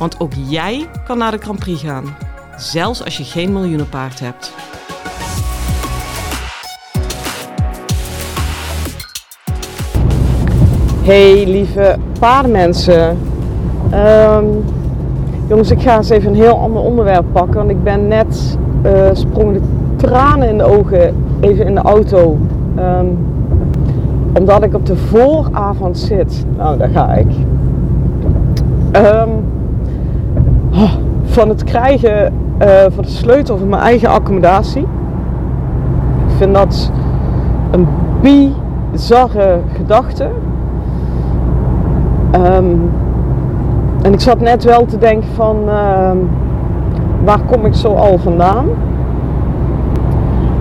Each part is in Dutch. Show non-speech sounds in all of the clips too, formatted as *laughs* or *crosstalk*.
Want ook jij kan naar de Grand Prix gaan, zelfs als je geen miljoenenpaard hebt. Hey lieve paardenmensen. Ehm, jongens, ik ga eens even een heel ander onderwerp pakken. Want ik ben net uh, sprongen de tranen in de ogen even in de auto. Ehm, omdat ik op de vooravond zit. Nou, daar ga ik. Ehm, oh, van het krijgen uh, van de sleutel van mijn eigen accommodatie. Ik vind dat een bizarre gedachte. Um, en ik zat net wel te denken van uh, waar kom ik zo al vandaan?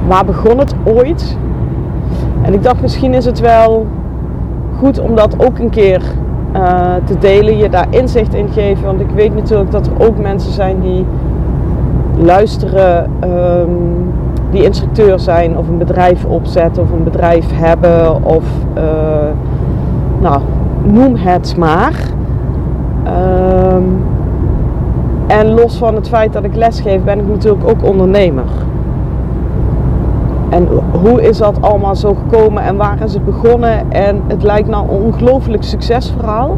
Waar begon het ooit? En ik dacht misschien is het wel goed om dat ook een keer uh, te delen, je daar inzicht in geven. Want ik weet natuurlijk dat er ook mensen zijn die luisteren, um, die instructeur zijn of een bedrijf opzetten of een bedrijf hebben of uh, nou, noem het maar. Um, en los van het feit dat ik lesgeef, ben ik natuurlijk ook ondernemer. En hoe is dat allemaal zo gekomen en waar is het begonnen? En het lijkt nou een ongelooflijk succesverhaal.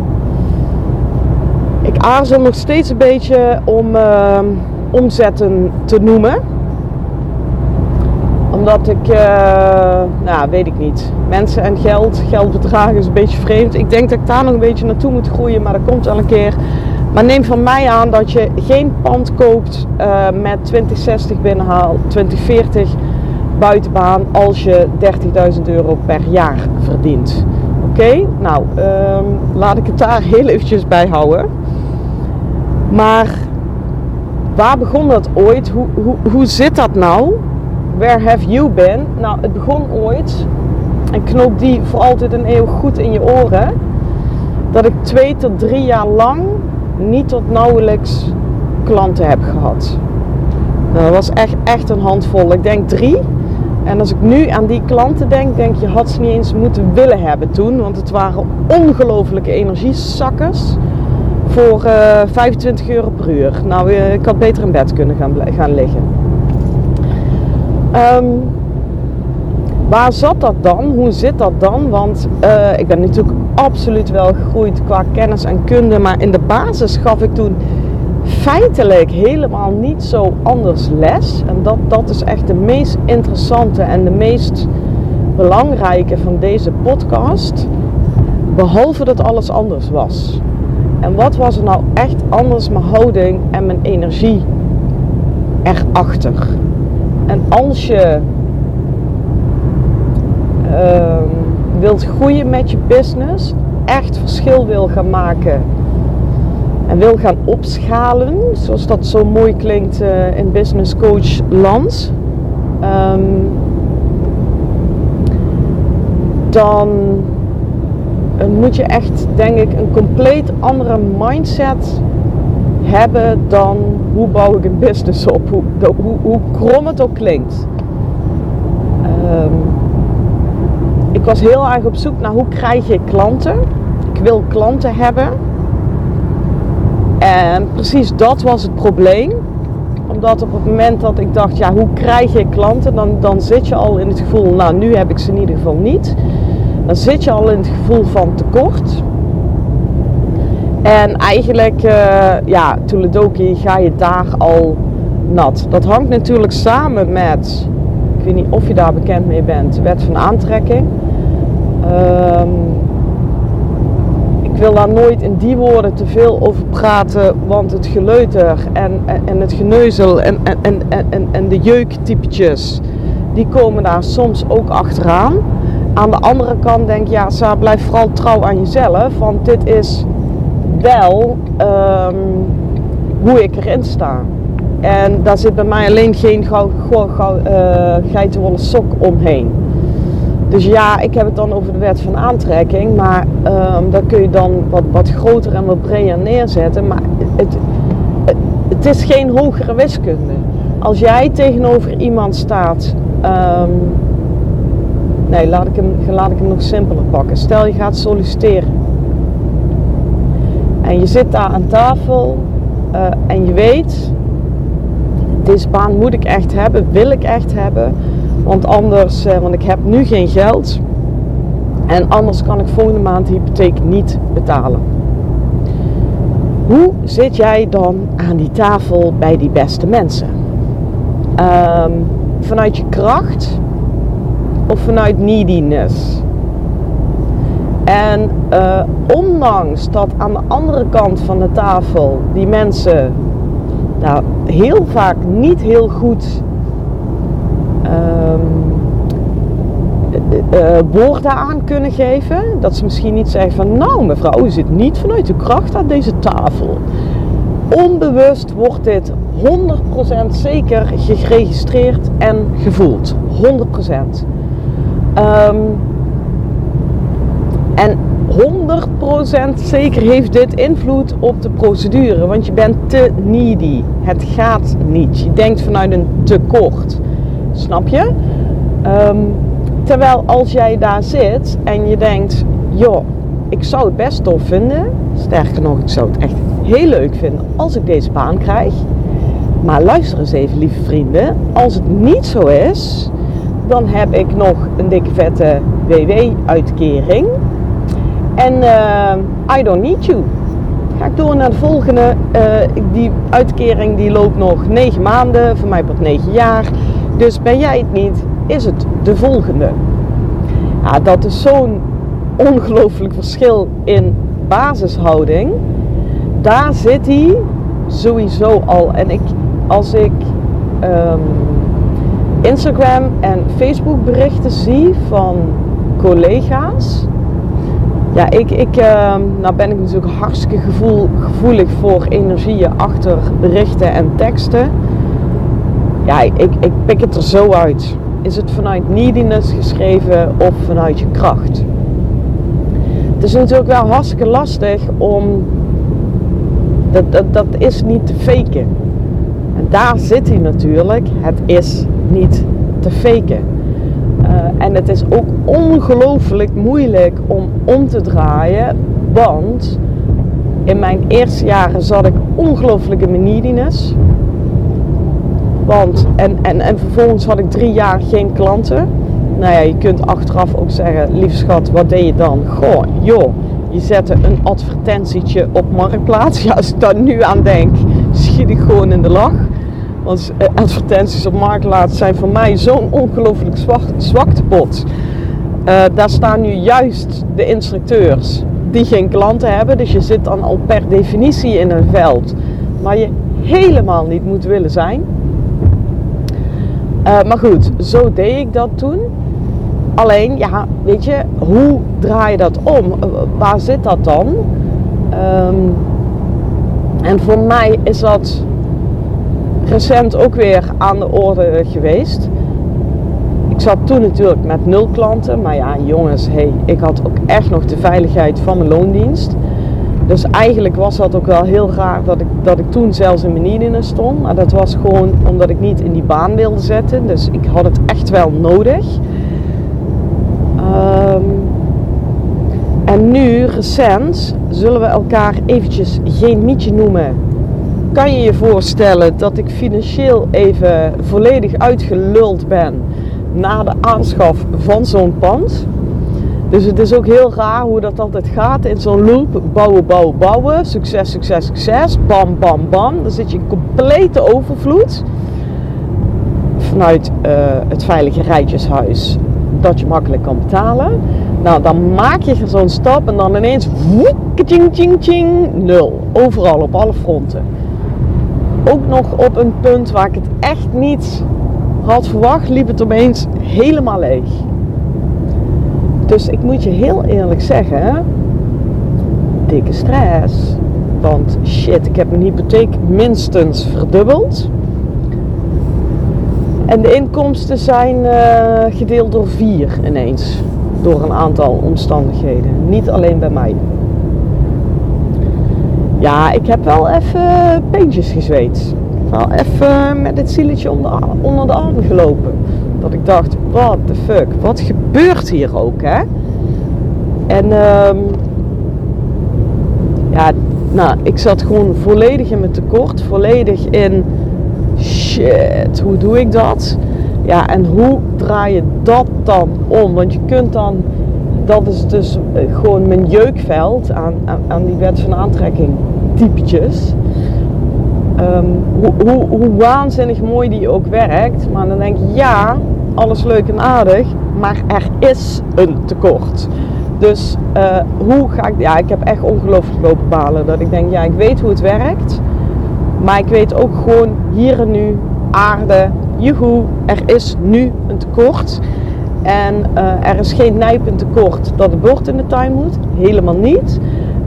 Ik aarzel nog steeds een beetje om uh, omzetten te noemen. Omdat ik, uh, nou weet ik niet, mensen en geld, geldbedragen is een beetje vreemd. Ik denk dat ik daar nog een beetje naartoe moet groeien, maar dat komt wel een keer. Maar neem van mij aan dat je geen pand koopt uh, met 2060 binnenhaal, 2040 buitenbaan als je 30.000 euro per jaar verdient. Oké, nou um, laat ik het daar *laughs* heel eventjes bij houden. Maar waar begon dat ooit? Hoe, hoe, hoe zit dat nou? Where have you been? Nou, het begon ooit, en knoop die voor altijd een eeuw goed in je oren, dat ik twee tot drie jaar lang niet tot nauwelijks klanten heb gehad. Nou, dat was echt, echt een handvol. Ik denk drie. En als ik nu aan die klanten denk, denk je had ze niet eens moeten willen hebben toen. Want het waren ongelofelijke energiezakkers voor uh, 25 euro per uur. Nou, ik had beter in bed kunnen gaan, gaan liggen. Um, waar zat dat dan? Hoe zit dat dan? Want uh, ik ben natuurlijk absoluut wel gegroeid qua kennis en kunde. Maar in de basis gaf ik toen feitelijk helemaal niet zo anders les. En dat, dat is echt de meest interessante en de meest belangrijke van deze podcast. Behalve dat alles anders was. En wat was er nou echt anders? Mijn houding en mijn energie erachter. En als je uh, wilt groeien met je business, echt verschil wil gaan maken en wil gaan opschalen, zoals dat zo mooi klinkt uh, in business coach land, um, dan uh, moet je echt, denk ik, een compleet andere mindset hebben dan hoe bouw ik een business op, hoe, hoe, hoe krom het ook klinkt. Um, ik was heel erg op zoek naar hoe krijg je klanten. Ik wil klanten hebben. En precies dat was het probleem. Omdat op het moment dat ik dacht, ja, hoe krijg je klanten? Dan, dan zit je al in het gevoel, nou, nu heb ik ze in ieder geval niet. Dan zit je al in het gevoel van tekort. En eigenlijk, uh, ja, Toeledoki ga je daar al nat. Dat hangt natuurlijk samen met, ik weet niet of je daar bekend mee bent, wet van aantrekking. Um, wil daar nooit in die woorden te veel over praten, want het geleuter en, en, het geneuzel en, en, en, en, de jeuktypetjes, die komen daar soms ook achteraan. Aan de andere kant denk ik, ja, blijf vooral trouw aan jezelf, want dit is wel um, hoe ik erin sta. En daar zit bij mij alleen geen uh, geitenwolle sok omheen. Dus ja, ik heb het dan over de wet van aantrekking, maar um, daar kun je dan wat, wat groter en wat breder neerzetten. Maar het, het, is geen hogere wiskunde. Als jij tegenover iemand staat, um, nee, laat ik, hem, laat ik hem nog simpeler pakken. Stel je gaat solliciteren en je zit daar aan tafel uh, en je weet, deze baan moet ik echt hebben, wil ik echt hebben. Want anders, uh, want ik heb nu geen geld. En anders kan ik volgende maand de hypotheek niet betalen. Hoe zit jij dan aan die tafel bij die beste mensen? Um, vanuit je kracht of vanuit neediness? En uh, ondanks dat aan de andere kant van de tafel die mensen nou, heel vaak niet heel goed uh, woorden aan kunnen geven. Dat ze misschien niet zeggen van nou mevrouw, u zit niet vanuit uw kracht aan deze tafel. Onbewust wordt dit 100% zeker geregistreerd en gevoeld. 100%. Um, en 100% zeker heeft dit invloed op de procedure, want je bent te needy. Het gaat niet. Je denkt vanuit een tekort. Snap je? Um, terwijl als jij daar zit en je denkt, joh, ik zou het best tof vinden. Sterker nog, ik zou het echt heel leuk vinden als ik deze baan krijg. Maar luister eens even, lieve vrienden. Als het niet zo is, dan heb ik nog een dikke vette WW-uitkering. En uh, I don't need you. Ga ik door naar de volgende. Uh, die uitkering die loopt nog 9 maanden, voor mij wordt 9 jaar. Dus ben jij het niet, is het de volgende. Ja, dat is zo'n ongelooflijk verschil in basishouding. Daar zit hij sowieso al. En ik, als ik um, Instagram en Facebook berichten zie van collega's ja, ik, ik uh, nou ben ik natuurlijk hartstikke gevoel, gevoelig voor energieën achter berichten en teksten. Ja, ik, ik pik het er zo uit. Is het vanuit neediness geschreven of vanuit je kracht? Het is natuurlijk wel hartstikke lastig om. Dat, dat, dat is niet te faken. En daar zit hij natuurlijk. Het is niet te faken. Uh, en het is ook ongelooflijk moeilijk om om te draaien, want in mijn eerste jaren zat ik ongelooflijk in mijn neediness. Want, en, en, en vervolgens had ik drie jaar geen klanten. Nou ja, je kunt achteraf ook zeggen, lief schat, wat deed je dan? Goh, joh, je zette een advertentietje op Marktplaats. *laughs* Ja, als ik daar nu aan denk, schiet ik gewoon in de lach. Want eh, advertenties op Marktplaats zijn voor mij zo'n ongelooflijk zwaktepot. Uh, daar staan nu juist de instructeurs die geen klanten hebben. Dus je zit dan al per definitie in een veld waar je helemaal niet moet willen zijn. Uh, maar goed, zo deed ik dat toen. Alleen, ja, weet je, hoe draai je dat om? waar zit dat dan? Um, en voor mij is dat recent ook weer aan de orde geweest. Ik zat toen natuurlijk met nul klanten, maar ja, jongens, hey, ik had ook echt nog de veiligheid van mijn loondienst. Dus eigenlijk was dat ook wel heel raar dat ik, dat ik toen zelfs in mijn stond. Maar dat was gewoon omdat ik niet in die baan wilde zetten. Dus ik had het echt wel nodig. Um, en nu, recent, zullen we elkaar eventjes geen mietje noemen kan je je voorstellen dat ik financieel even volledig uitgeluld ben na de aanschaf van zo'n pand? Dus het is ook heel raar hoe dat altijd gaat in zo'n loop. Bouwen, bouwen, bouwen. Succes, succes, succes. Bam, bam, bam. Dan zit je in complete overvloed. Vanuit uh, het veilige rijtjeshuis dat je makkelijk kan betalen. Nou, dan maak je zo'n stap en dan ineens woek, ching, ching, nul. Overal, op alle fronten ook nog op een punt waar ik het echt niet had verwacht, liep het opeens helemaal leeg. Dus ik moet je heel eerlijk zeggen, dikke stress. Want shit, ik heb mijn hypotheek minstens verdubbeld. En de inkomsten zijn uh, gedeeld door vier ineens. Door een aantal omstandigheden. Niet alleen bij mij. Ja, ik heb wel even peentjes gezweet. Wel even met het zieletje onder, onder de arm gelopen. Ik dacht, what the fuck, wat gebeurt hier ook, hè? En um, ja, nou, ik zat gewoon volledig in mijn tekort. Volledig in shit, hoe doe ik dat? Ja, en hoe draai je dat dan om? Want je kunt dan, dat is dus eh, gewoon mijn jeukveld aan, aan, die wet van aantrekking typetjes. Hoe, hoe waanzinnig mooi die ook werkt. Maar dan denk je, ja, alles leuk en aardig, maar er is een tekort. Dus uh, hoe ga ik, ja, ik heb echt ongelooflijk lopen balen. Dat ik denk, ja, ik weet hoe het werkt. Maar ik weet ook gewoon hier en nu, aarde, joehoe, er is nu een tekort. En uh, er is geen nijpend tekort dat het bord in de tuin moet. Helemaal niet.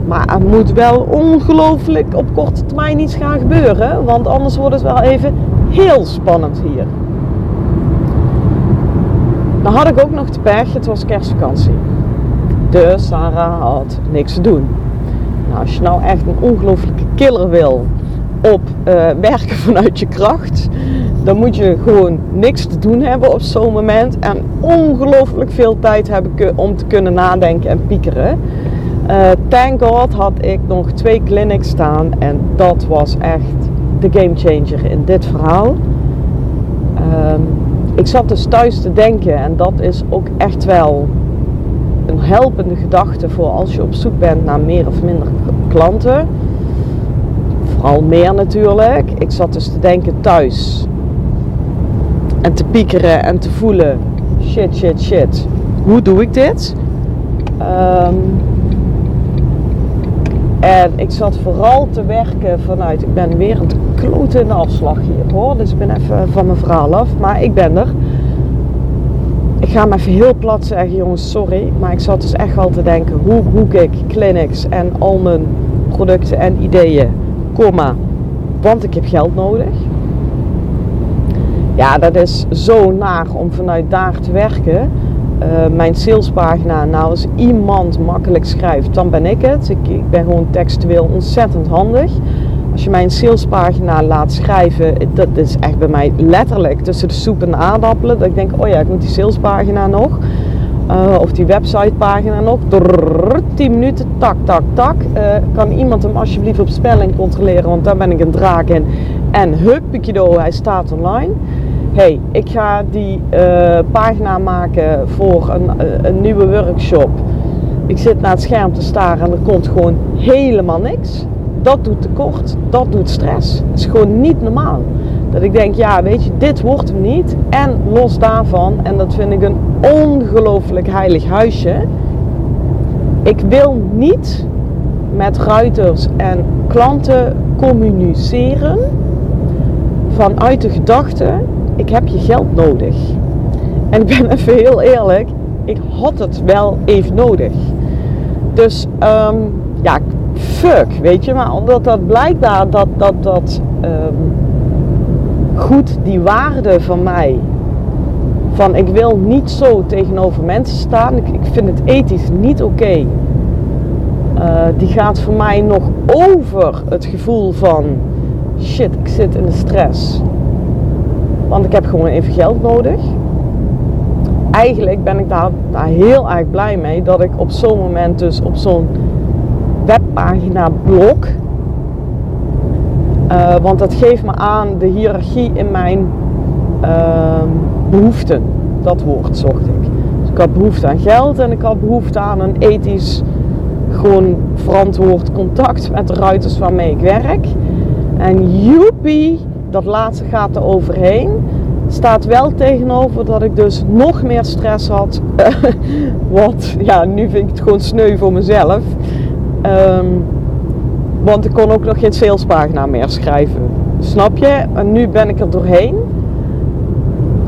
Maar er moet wel ongelooflijk op korte termijn iets gaan gebeuren. Want anders wordt het wel even heel spannend hier. Dan had ik ook nog de pech, het was kerstvakantie. Dus Sarah had niks te doen. Nou, als je nou echt een ongelooflijke killer wil op uh, werken *laughs* vanuit je kracht, dan moet je gewoon niks te doen hebben op zo'n moment en ongelooflijk veel tijd hebben om te kunnen nadenken en piekeren. Uh, thank God had ik nog twee clinics staan en dat was echt de game changer in dit verhaal. Um, ik zat dus thuis te denken en dat is ook echt wel een helpende gedachte voor als je op zoek bent naar meer of minder klanten. Vooral meer natuurlijk. Ik zat dus te denken thuis en te piekeren en te voelen: shit, shit, shit. Hoe doe ik dit? Um, en ik zat vooral te werken vanuit, ik ben weer een klote in de afslag hier hoor. Dus ik ben even van mijn verhaal af. Maar ik ben er. Ik ga hem even heel plat zeggen jongens, sorry. Maar ik zat dus echt al te denken, hoe boek ik clinics en al mijn producten en ideeën, want ik heb geld nodig. Ja, dat is zo naar om vanuit daar te werken. Uh, mijn salespagina, nou als iemand makkelijk schrijft, dan ben ik het. Ik, ik, ben gewoon textueel ontzettend handig. Als je mijn salespagina laat schrijven, dat is echt bij mij letterlijk tussen de soep en de aardappelen. Dat ik denk, oh ja, ik moet die salespagina nog. Uh, of die websitepagina nog. Drrr, 10 minuten, tak, tak, tak. Uh, kan iemand hem alsjeblieft op spelling controleren, want daar ben ik een draak in. En huppakee hij staat online hey, ik ga die uh, pagina maken voor een, een, nieuwe workshop. Ik zit naar het scherm te staren en er komt gewoon helemaal niks. Dat doet tekort, dat doet stress. Het is gewoon niet normaal. Dat ik denk, ja, weet je, dit wordt hem niet. En los daarvan, en dat vind ik een ongelooflijk heilig huisje. Ik wil niet met ruiters en klanten communiceren vanuit de gedachte ik heb je geld nodig. En ik ben *laughs* even heel eerlijk, ik had het wel even nodig. Dus um, ja, fuck, weet je. Maar omdat dat blijkbaar dat, dat, dat um, goed die waarde van mij, van ik wil niet zo tegenover mensen staan, ik, ik vind het ethisch niet oké. Uh, die gaat voor mij nog over het gevoel van shit, ik zit in de stress. Want ik heb gewoon even geld nodig. Eigenlijk ben ik daar, daar heel erg blij mee dat ik op zo'n moment dus op zo'n webpagina blok. Uh, want dat geeft me aan de hiërarchie in mijn uh, behoeften. Dat woord zocht ik. Dus ik had behoefte aan geld en ik had behoefte aan een ethisch, gewoon verantwoord contact met de ruiters waarmee ik werk. En joepie, dat laatste gaat er overheen. Staat wel tegenover dat ik dus nog meer stress had. *laughs* Wat, ja, nu vind ik het gewoon sneu voor mezelf. Um, want ik kon ook nog geen salespagina meer schrijven. Snap je? En nu ben ik er doorheen.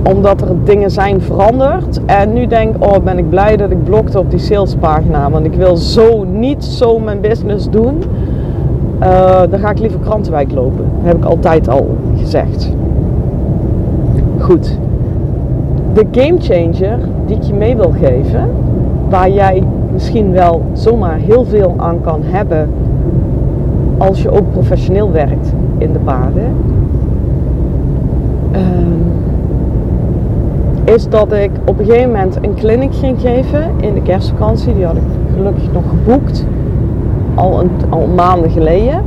Omdat er dingen zijn veranderd. En nu denk ik, oh ben ik blij dat ik blokte op die salespagina. Want ik wil zo niet zo mijn business doen uh, dan ga ik liever Krantenwijk lopen. Heb ik altijd al gezegd. Goed. De game changer die ik je mee wil geven, waar jij misschien wel zomaar heel veel aan kan hebben als je ook professioneel werkt in de paarden, ehm, is dat ik op een gegeven moment een clinic ging geven in de kerstvakantie. Die had ik gelukkig nog geboekt, al, een, al maanden geleden.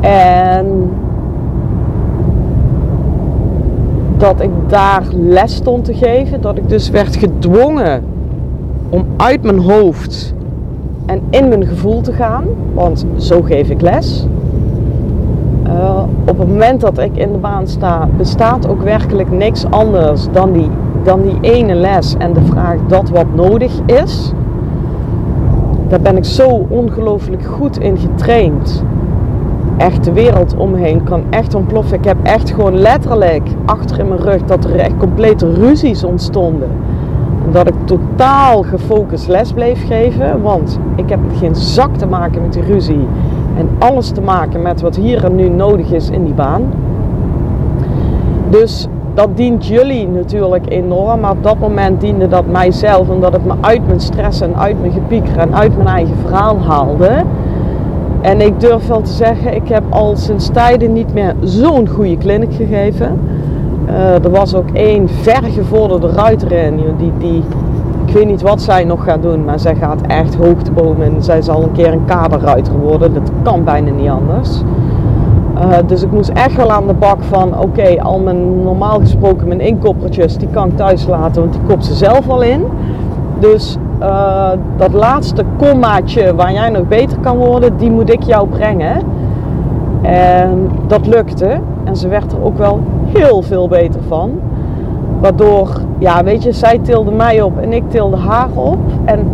En dat ik daar les stond te geven, dat ik dus werd gedwongen om uit mijn hoofd en in mijn gevoel te gaan, want zo geef ik les. Uh, op het moment dat ik in de baan sta, bestaat ook werkelijk niks anders dan die, dan die ene les en de vraag dat wat nodig is. Daar ben ik zo ongelooflijk goed in getraind. Echt, de wereld omheen kan echt ontploffen. Ik heb echt gewoon letterlijk achter in mijn rug dat er echt complete ruzies ontstonden dat ik totaal gefocust les bleef geven. Want ik heb geen zak te maken met die ruzie. En alles te maken met wat hier en nu nodig is in die baan. Dus dat dient jullie natuurlijk enorm. Maar op dat moment diende dat mijzelf. Omdat het me uit mijn stress en uit mijn gepieker en uit mijn eigen verhaal haalde. En ik durf wel te zeggen, ik heb al sinds tijden niet meer zo'n goede clinic gegeven. Uh, er was ook één vergevorderde ruiter in. Die, die, ik weet niet wat zij nog gaat doen, maar zij gaat echt hoogtebomen en zij zal een keer een kaderruiter worden. Dat kan bijna niet anders. Uh, dus ik moest echt wel aan de bak van, oké, al mijn normaal gesproken mijn inkoppertjes, die kan ik thuis laten, want die kopt ze zelf al in. Dus uh, dat laatste kommaatje waar jij nog beter kan worden, die moet ik jou brengen. En dat lukte. En ze werd er ook wel heel veel beter van. Waardoor, ja, weet je, zij tilde mij op en ik tilde haar op. En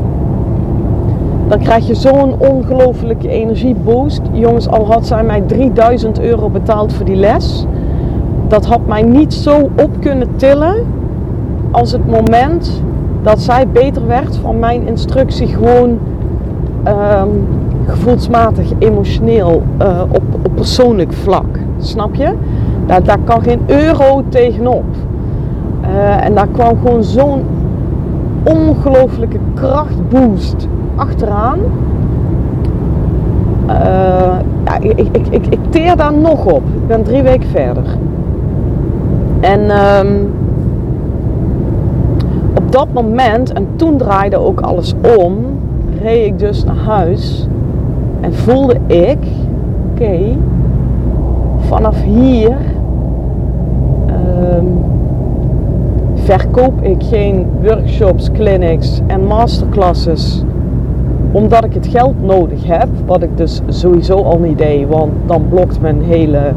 dan krijg je zo'n ongelofelijke energieboost. Jongens, al had zij mij 3000 euro betaald voor die les. Dat had mij niet zo op kunnen tillen als het moment dat zij beter werd van mijn instructie gewoon um, gevoelsmatig, emotioneel, uh, op, op persoonlijk vlak. Snap je? Daar, daar kan geen euro tegenop. Uh, en daar kwam gewoon zo'n ongelooflijke krachtboost achteraan. Uh, ja, ik, ik, ik, ik, teer daar nog op. Ik ben drie weken verder. En um, dat moment, en toen draaide ook alles om, reed ik dus naar huis en voelde ik, oké, vanaf hier um, verkoop ik geen workshops, clinics en masterclasses omdat ik het geld nodig heb, wat ik dus sowieso al niet deed, want dan blokt mijn hele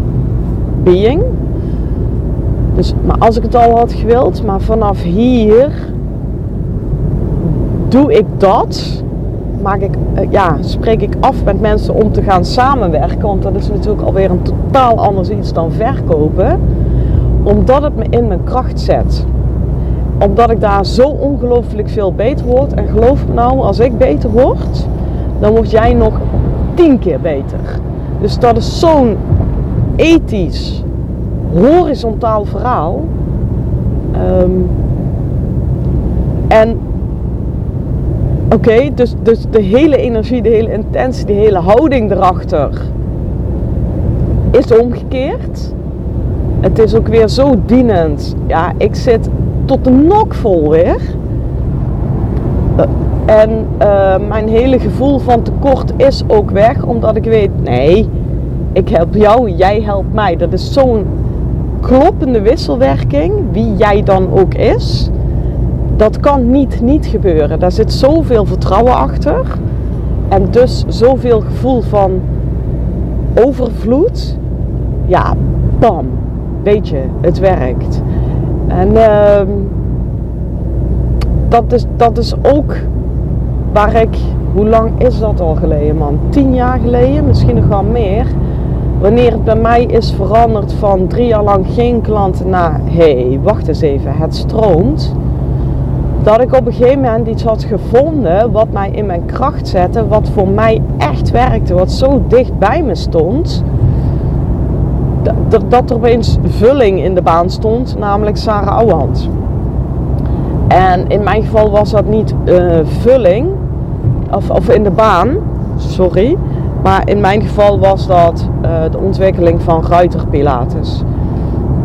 being. Dus, maar als ik het al had gewild, maar vanaf hier doe ik dat maak ik, uh, ja, spreek ik af met mensen om te gaan samenwerken. Want dat is natuurlijk alweer een totaal anders iets dan verkopen. Omdat het me in mijn kracht zet. Omdat ik daar zo ongelooflijk veel beter word. En geloof me nou, als ik beter word, dan word jij nog tien keer beter. Dus dat is zo'n ethisch, horizontaal verhaal. Um, en Oké, dus, dus de hele energie, de hele intentie, de hele houding erachter is omgekeerd. Het is ook weer zo dienend. Ja, ik zit tot de nok vol weer. En uh, mijn hele gevoel van tekort is ook weg, omdat ik weet, nee, ik help jou, jij helpt mij. Dat is zo'n kloppende wisselwerking, wie jij dan ook is dat kan niet niet gebeuren. Daar zit zoveel vertrouwen achter. En dus zoveel gevoel van overvloed. Ja, bam. Weet je, het werkt. En uh, dat, is, dat is ook waar ik, hoe lang is dat al geleden man? Tien jaar geleden, misschien nog wel meer. Wanneer het bij mij is veranderd van drie jaar lang geen klanten naar, hé, hey, wacht eens even, het stroomt dat ik op een gegeven moment iets had gevonden wat mij in mijn kracht zette, wat voor mij echt werkte, wat zo dicht bij me stond, dat, dat er opeens vulling in de baan stond, namelijk Sarah Ouwehand. En in mijn geval was dat niet uh, vulling, of, of in de baan, sorry, maar in mijn geval was dat uh, de ontwikkeling van Ruiter Pilates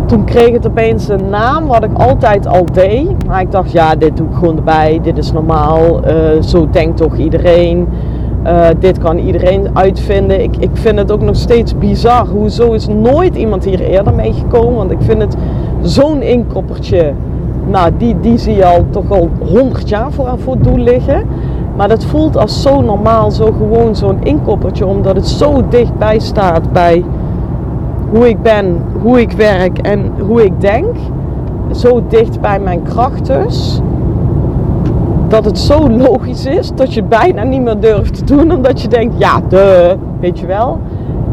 toen kreeg het opeens een naam wat ik altijd al deed. Maar ik dacht, ja, dit doe ik gewoon erbij. Dit is normaal. Uh, zo denkt toch iedereen. Uh, dit kan iedereen uitvinden. Ik, ik vind het ook nog steeds bizar. Hoezo is nooit iemand hier eerder meegekomen? Want ik vind het zo'n inkoppertje. Nou, die, die zie je al toch al honderd jaar voor, voor doel liggen. Maar dat voelt als zo normaal, zo gewoon zo'n inkoppertje. Omdat het zo dichtbij staat bij hoe ik ben, hoe ik werk en hoe ik denk, zo dicht bij mijn kracht dus, dat het zo logisch is dat je bijna niet meer durft te doen, omdat je denkt, ja, de, weet je wel,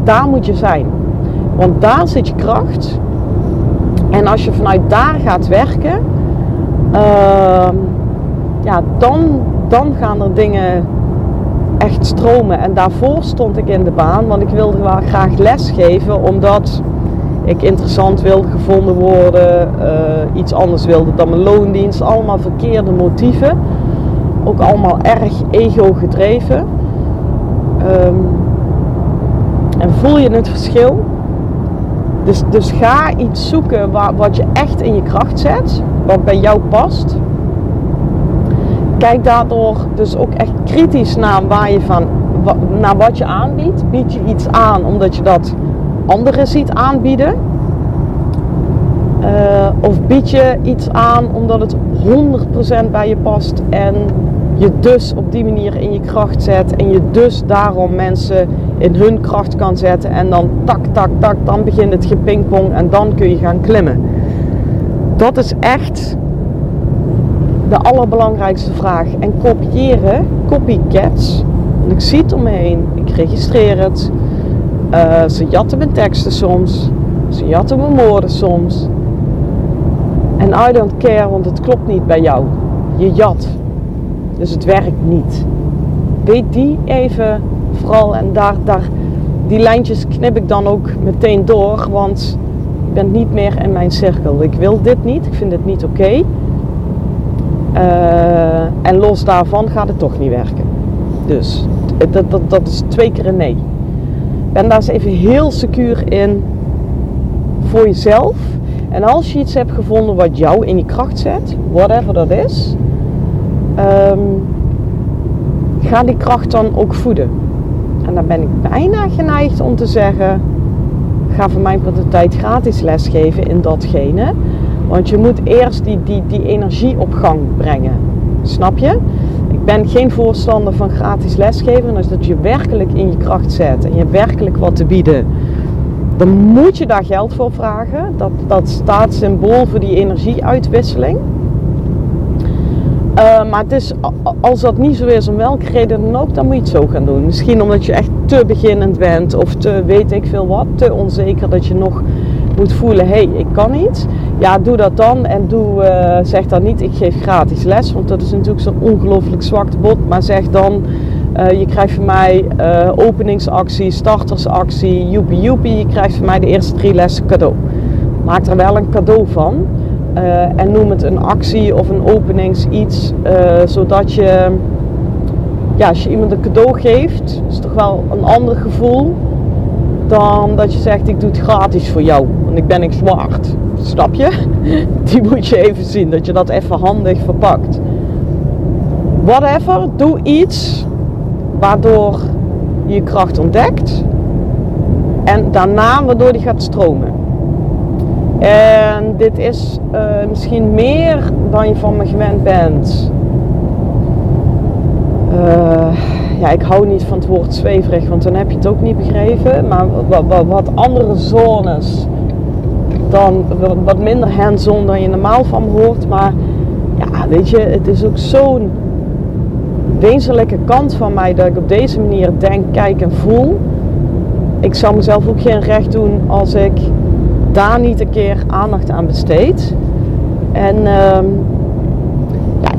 daar moet je zijn. Want daar zit je kracht. En als je vanuit daar gaat werken, uh, ja, dan, dan gaan er dingen echt stromen. En daarvoor stond ik in de baan, want ik wilde wel graag lesgeven, omdat ik interessant wilde gevonden worden, uh, iets anders wilde dan mijn loondienst. Allemaal verkeerde motieven. Ook allemaal erg ego gedreven. Um, en voel je het verschil? Dus, dus ga iets zoeken waar, wat je echt in je kracht zet, wat bij jou past kijk daardoor dus ook echt kritisch naar, waar je van, naar wat je aanbiedt. Bied je iets aan omdat je dat anderen ziet aanbieden? Uh, of bied je iets aan omdat het 100% bij je past en je dus op die manier in je kracht zet en je dus daarom mensen in hun kracht kan zetten en dan tak, tak, tak, dan begint het gepingpong en dan kun je gaan klimmen. Dat is echt de allerbelangrijkste vraag. En kopiëren, copycats, want ik zie het om me heen, ik registreer het. Uh, ze jatten mijn teksten soms, ze jatten mijn woorden soms. En I don't care, want het klopt niet bij jou. Je jat. Dus het werkt niet. Weet die even vooral en daar, daar, die lijntjes knip ik dan ook meteen door, want je bent niet meer in mijn cirkel. Ik wil dit niet, ik vind het niet oké. Uh, en los daarvan gaat het toch niet werken. Dus dat, dat, dat is twee keer een nee. Ben daar eens even heel secuur in voor jezelf. En als je iets hebt gevonden wat jou in je kracht zet, whatever dat is, um, ga die kracht dan ook voeden. En dan ben ik bijna geneigd om te zeggen: ga voor mijn part de tijd gratis lesgeven in datgene. Want je moet eerst die, die, die energie op gang brengen. Snap je? Ik ben geen voorstander van gratis lesgeven. Dus dat je werkelijk in je kracht zet en je werkelijk wat te bieden. Dan moet je daar geld voor vragen. Dat, dat staat symbool voor die energieuitwisseling. Uh, maar het is, als dat niet zo is, om welke reden dan ook, dan moet je het zo gaan doen. Misschien omdat je echt te beginnend bent of te weet ik veel wat, te onzeker dat je nog moet voelen, hé, hey, ik kan niet. Ja, doe dat dan en doe, uh, zeg dan niet, ik geef gratis les, want dat is natuurlijk zo'n ongelooflijk zwakt bod. Maar zeg dan, uh, je krijgt van mij uh, openingsactie, startersactie, joepie joepie. Je krijgt van mij de eerste drie lessen cadeau. Maak er wel een cadeau van. en noem het een actie of een openings iets, zodat je, ja, als je iemand een cadeau geeft, is toch wel een ander gevoel dan dat je zegt ik doe het gratis voor jou, want ik ben ik zwart. Snap je? *laughs* Die moet je even zien, dat je dat even handig verpakt. Whatever, doe iets waardoor je kracht ontdekt en daarna waardoor die gaat stromen. En dit is uh, misschien meer dan je van me gewend bent. Uh, ja, ik hou niet van het woord zweverig, want dan heb je het ook niet begrepen. Maar wat, andere zones, dan wat minder hands-on dan je normaal van hoort. Maar ja, weet je, het is ook zo'n wezenlijke kant van mij dat ik op deze manier denk, kijk en voel. Ik zou mezelf ook geen recht doen als ik daar niet een keer aandacht aan besteed. En ja,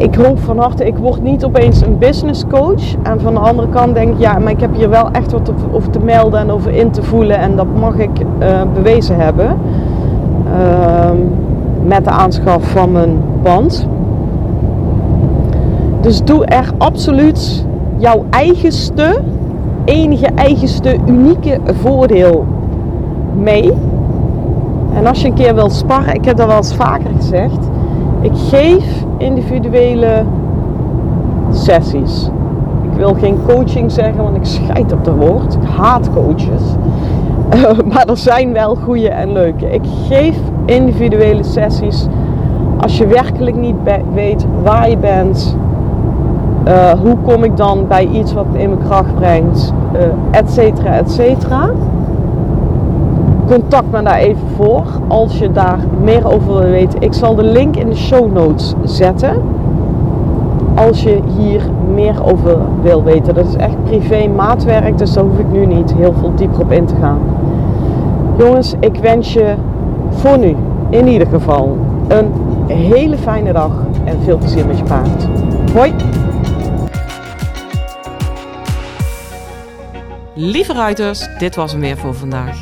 ik hoop van harte, ik word niet opeens een business coach. En van de andere kant denk ik, ja, maar ik heb hier wel echt wat over te melden en over in te voelen. En dat mag ik uh, bewezen hebben. Uh, met de aanschaf van mijn pand. Dus doe er absoluut jouw eigenste, enige eigenste, unieke voordeel mee. En als je een keer wilt sparren, ik heb dat wel eens vaker gezegd. Ik geef individuele sessies. Ik wil geen coaching zeggen, want ik scheid op de woord. Ik haat coaches. *laughs* maar er zijn wel goede en leuke. Ik geef individuele sessies. Als je werkelijk niet weet waar je bent, uh, hoe kom ik dan bij iets wat in mijn kracht brengt, uh, et cetera, et cetera. Contact me daar even voor als je daar meer over wil weten. Ik zal de link in de show notes zetten. Als je hier meer over wil weten. Dat is echt privé maatwerk, dus daar hoef ik nu niet heel veel dieper op in te gaan. Jongens, ik wens je voor nu in ieder geval een hele fijne dag en veel plezier met je paard. Hoi! Lieve ruiters, dit was hem weer voor vandaag.